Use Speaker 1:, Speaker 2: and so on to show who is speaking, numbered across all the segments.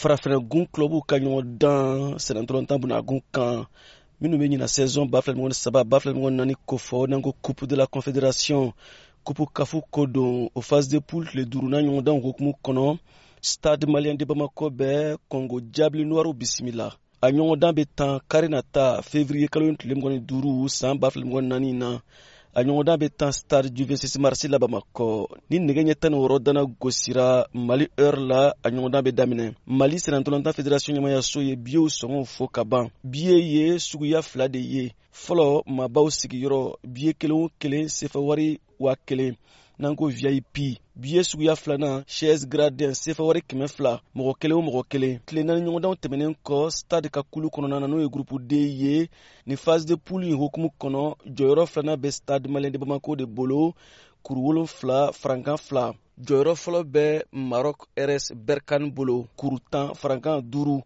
Speaker 1: farafinnagun clubu ka ɲɔgɔn dan sɛnɛdɔrɔn tan bunagun kan minnu bɛ ɲina saison ba fila ni kɔni saba ba fila ni kɔni naani ko fɔ n'an ko coupe de la confederation coupe kafu ko don o phase de poule tile duurunan ɲɔgɔndanw hokumu kɔnɔ stade malien de bamakɔ bɛ kɔngo jabili noirw bisimila a ɲɔgɔndan bɛ tan kari na ta fevriye kalo in tile mɔgɔn ni duuru san ba fila mɔgɔn naani na a ɲɔgɔndan bɛ tan stade juventus marsi la bamakɔ ni nɛgɛ ɲɛ tan ni wɔɔrɔ dana gosira mali heure la a ɲɔgɔndan bɛ daminɛ mali sɛnɛntɔlɔntan federasiɔn ɲɛmayaso ye biyew sɔngɔw fo ka ban biye ye suguya fila de ye fɔlɔ maabaw sigiyɔrɔ biye kelen o kelen sefawari waa kelen n'an ko vip biye suguya filanan chaise gradin sefa wari kɛmɛ fila mɔgɔ kelen o mɔgɔ kelen tile naani ɲɔgɔndanw tɛmɛnen kɔ stade ka kulu kɔnɔna na n'o ye groupe d ye ni phase de poule in hokumu kɔnɔ jɔyɔrɔ filanan bɛ stade malien de bamako de bolo kuru wolonfila farankan fila jɔyɔrɔ fɔlɔ bɛ marɔk rs berkan bolo kuru tan farankan duuru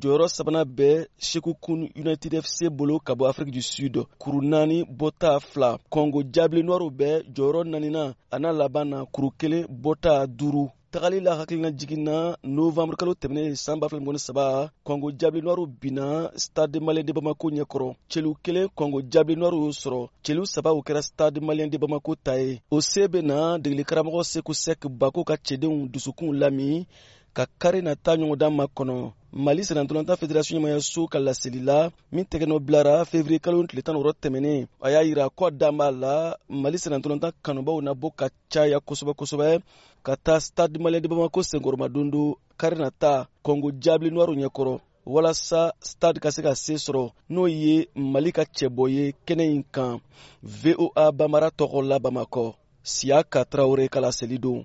Speaker 1: jɔyɔrɔ sabanan bɛ sekukun united fc bolo ka bɔ afiriki du sud kuru naani bɔta fila kɔngo jabile nɔriw bɛ jɔyɔrɔ nanina a n'a laban na kuru kelen bɔta duuru tagali la hakilina jiginna novamburu kalo tɛmɛnen san 2023 kɔngo jaabi nɔriw binna stade malien de bamako ɲɛkɔrɔ celu kelen kɔngo jaabi nɔriw y'o sɔrɔ celu saba o kɛra stade malien de bamako ta ye o se bɛ na degelikaramɔgɔ seku sɛk bako ka cɛdenw dusukunw lami ka kari na taa ɲɔgɔndan ma kɔnɔ mali sɛnɛntolanta federasiɔn ɲɛmayaso ka laseli la min tɛgɛnɔ bilara fevriye kalo tile tan wɔrɔ tɛmɛnen a y'a yira kɔ dan b'a la mali sɛnɛntolanta kanubaw na bɔ ka caya kosɛbɛ kosɛbɛ ka taa stade malien de bamako senkɔrɔmadon don kari na taa kɔngo jabili nuwariw ɲɛkɔrɔ walasa stade ka se ka se sɔrɔ n'o ye mali ka cɛbɔ ye kɛnɛ in kan voa bamara tɔgɔ la bamakɔ siya ka tarawele kala seli don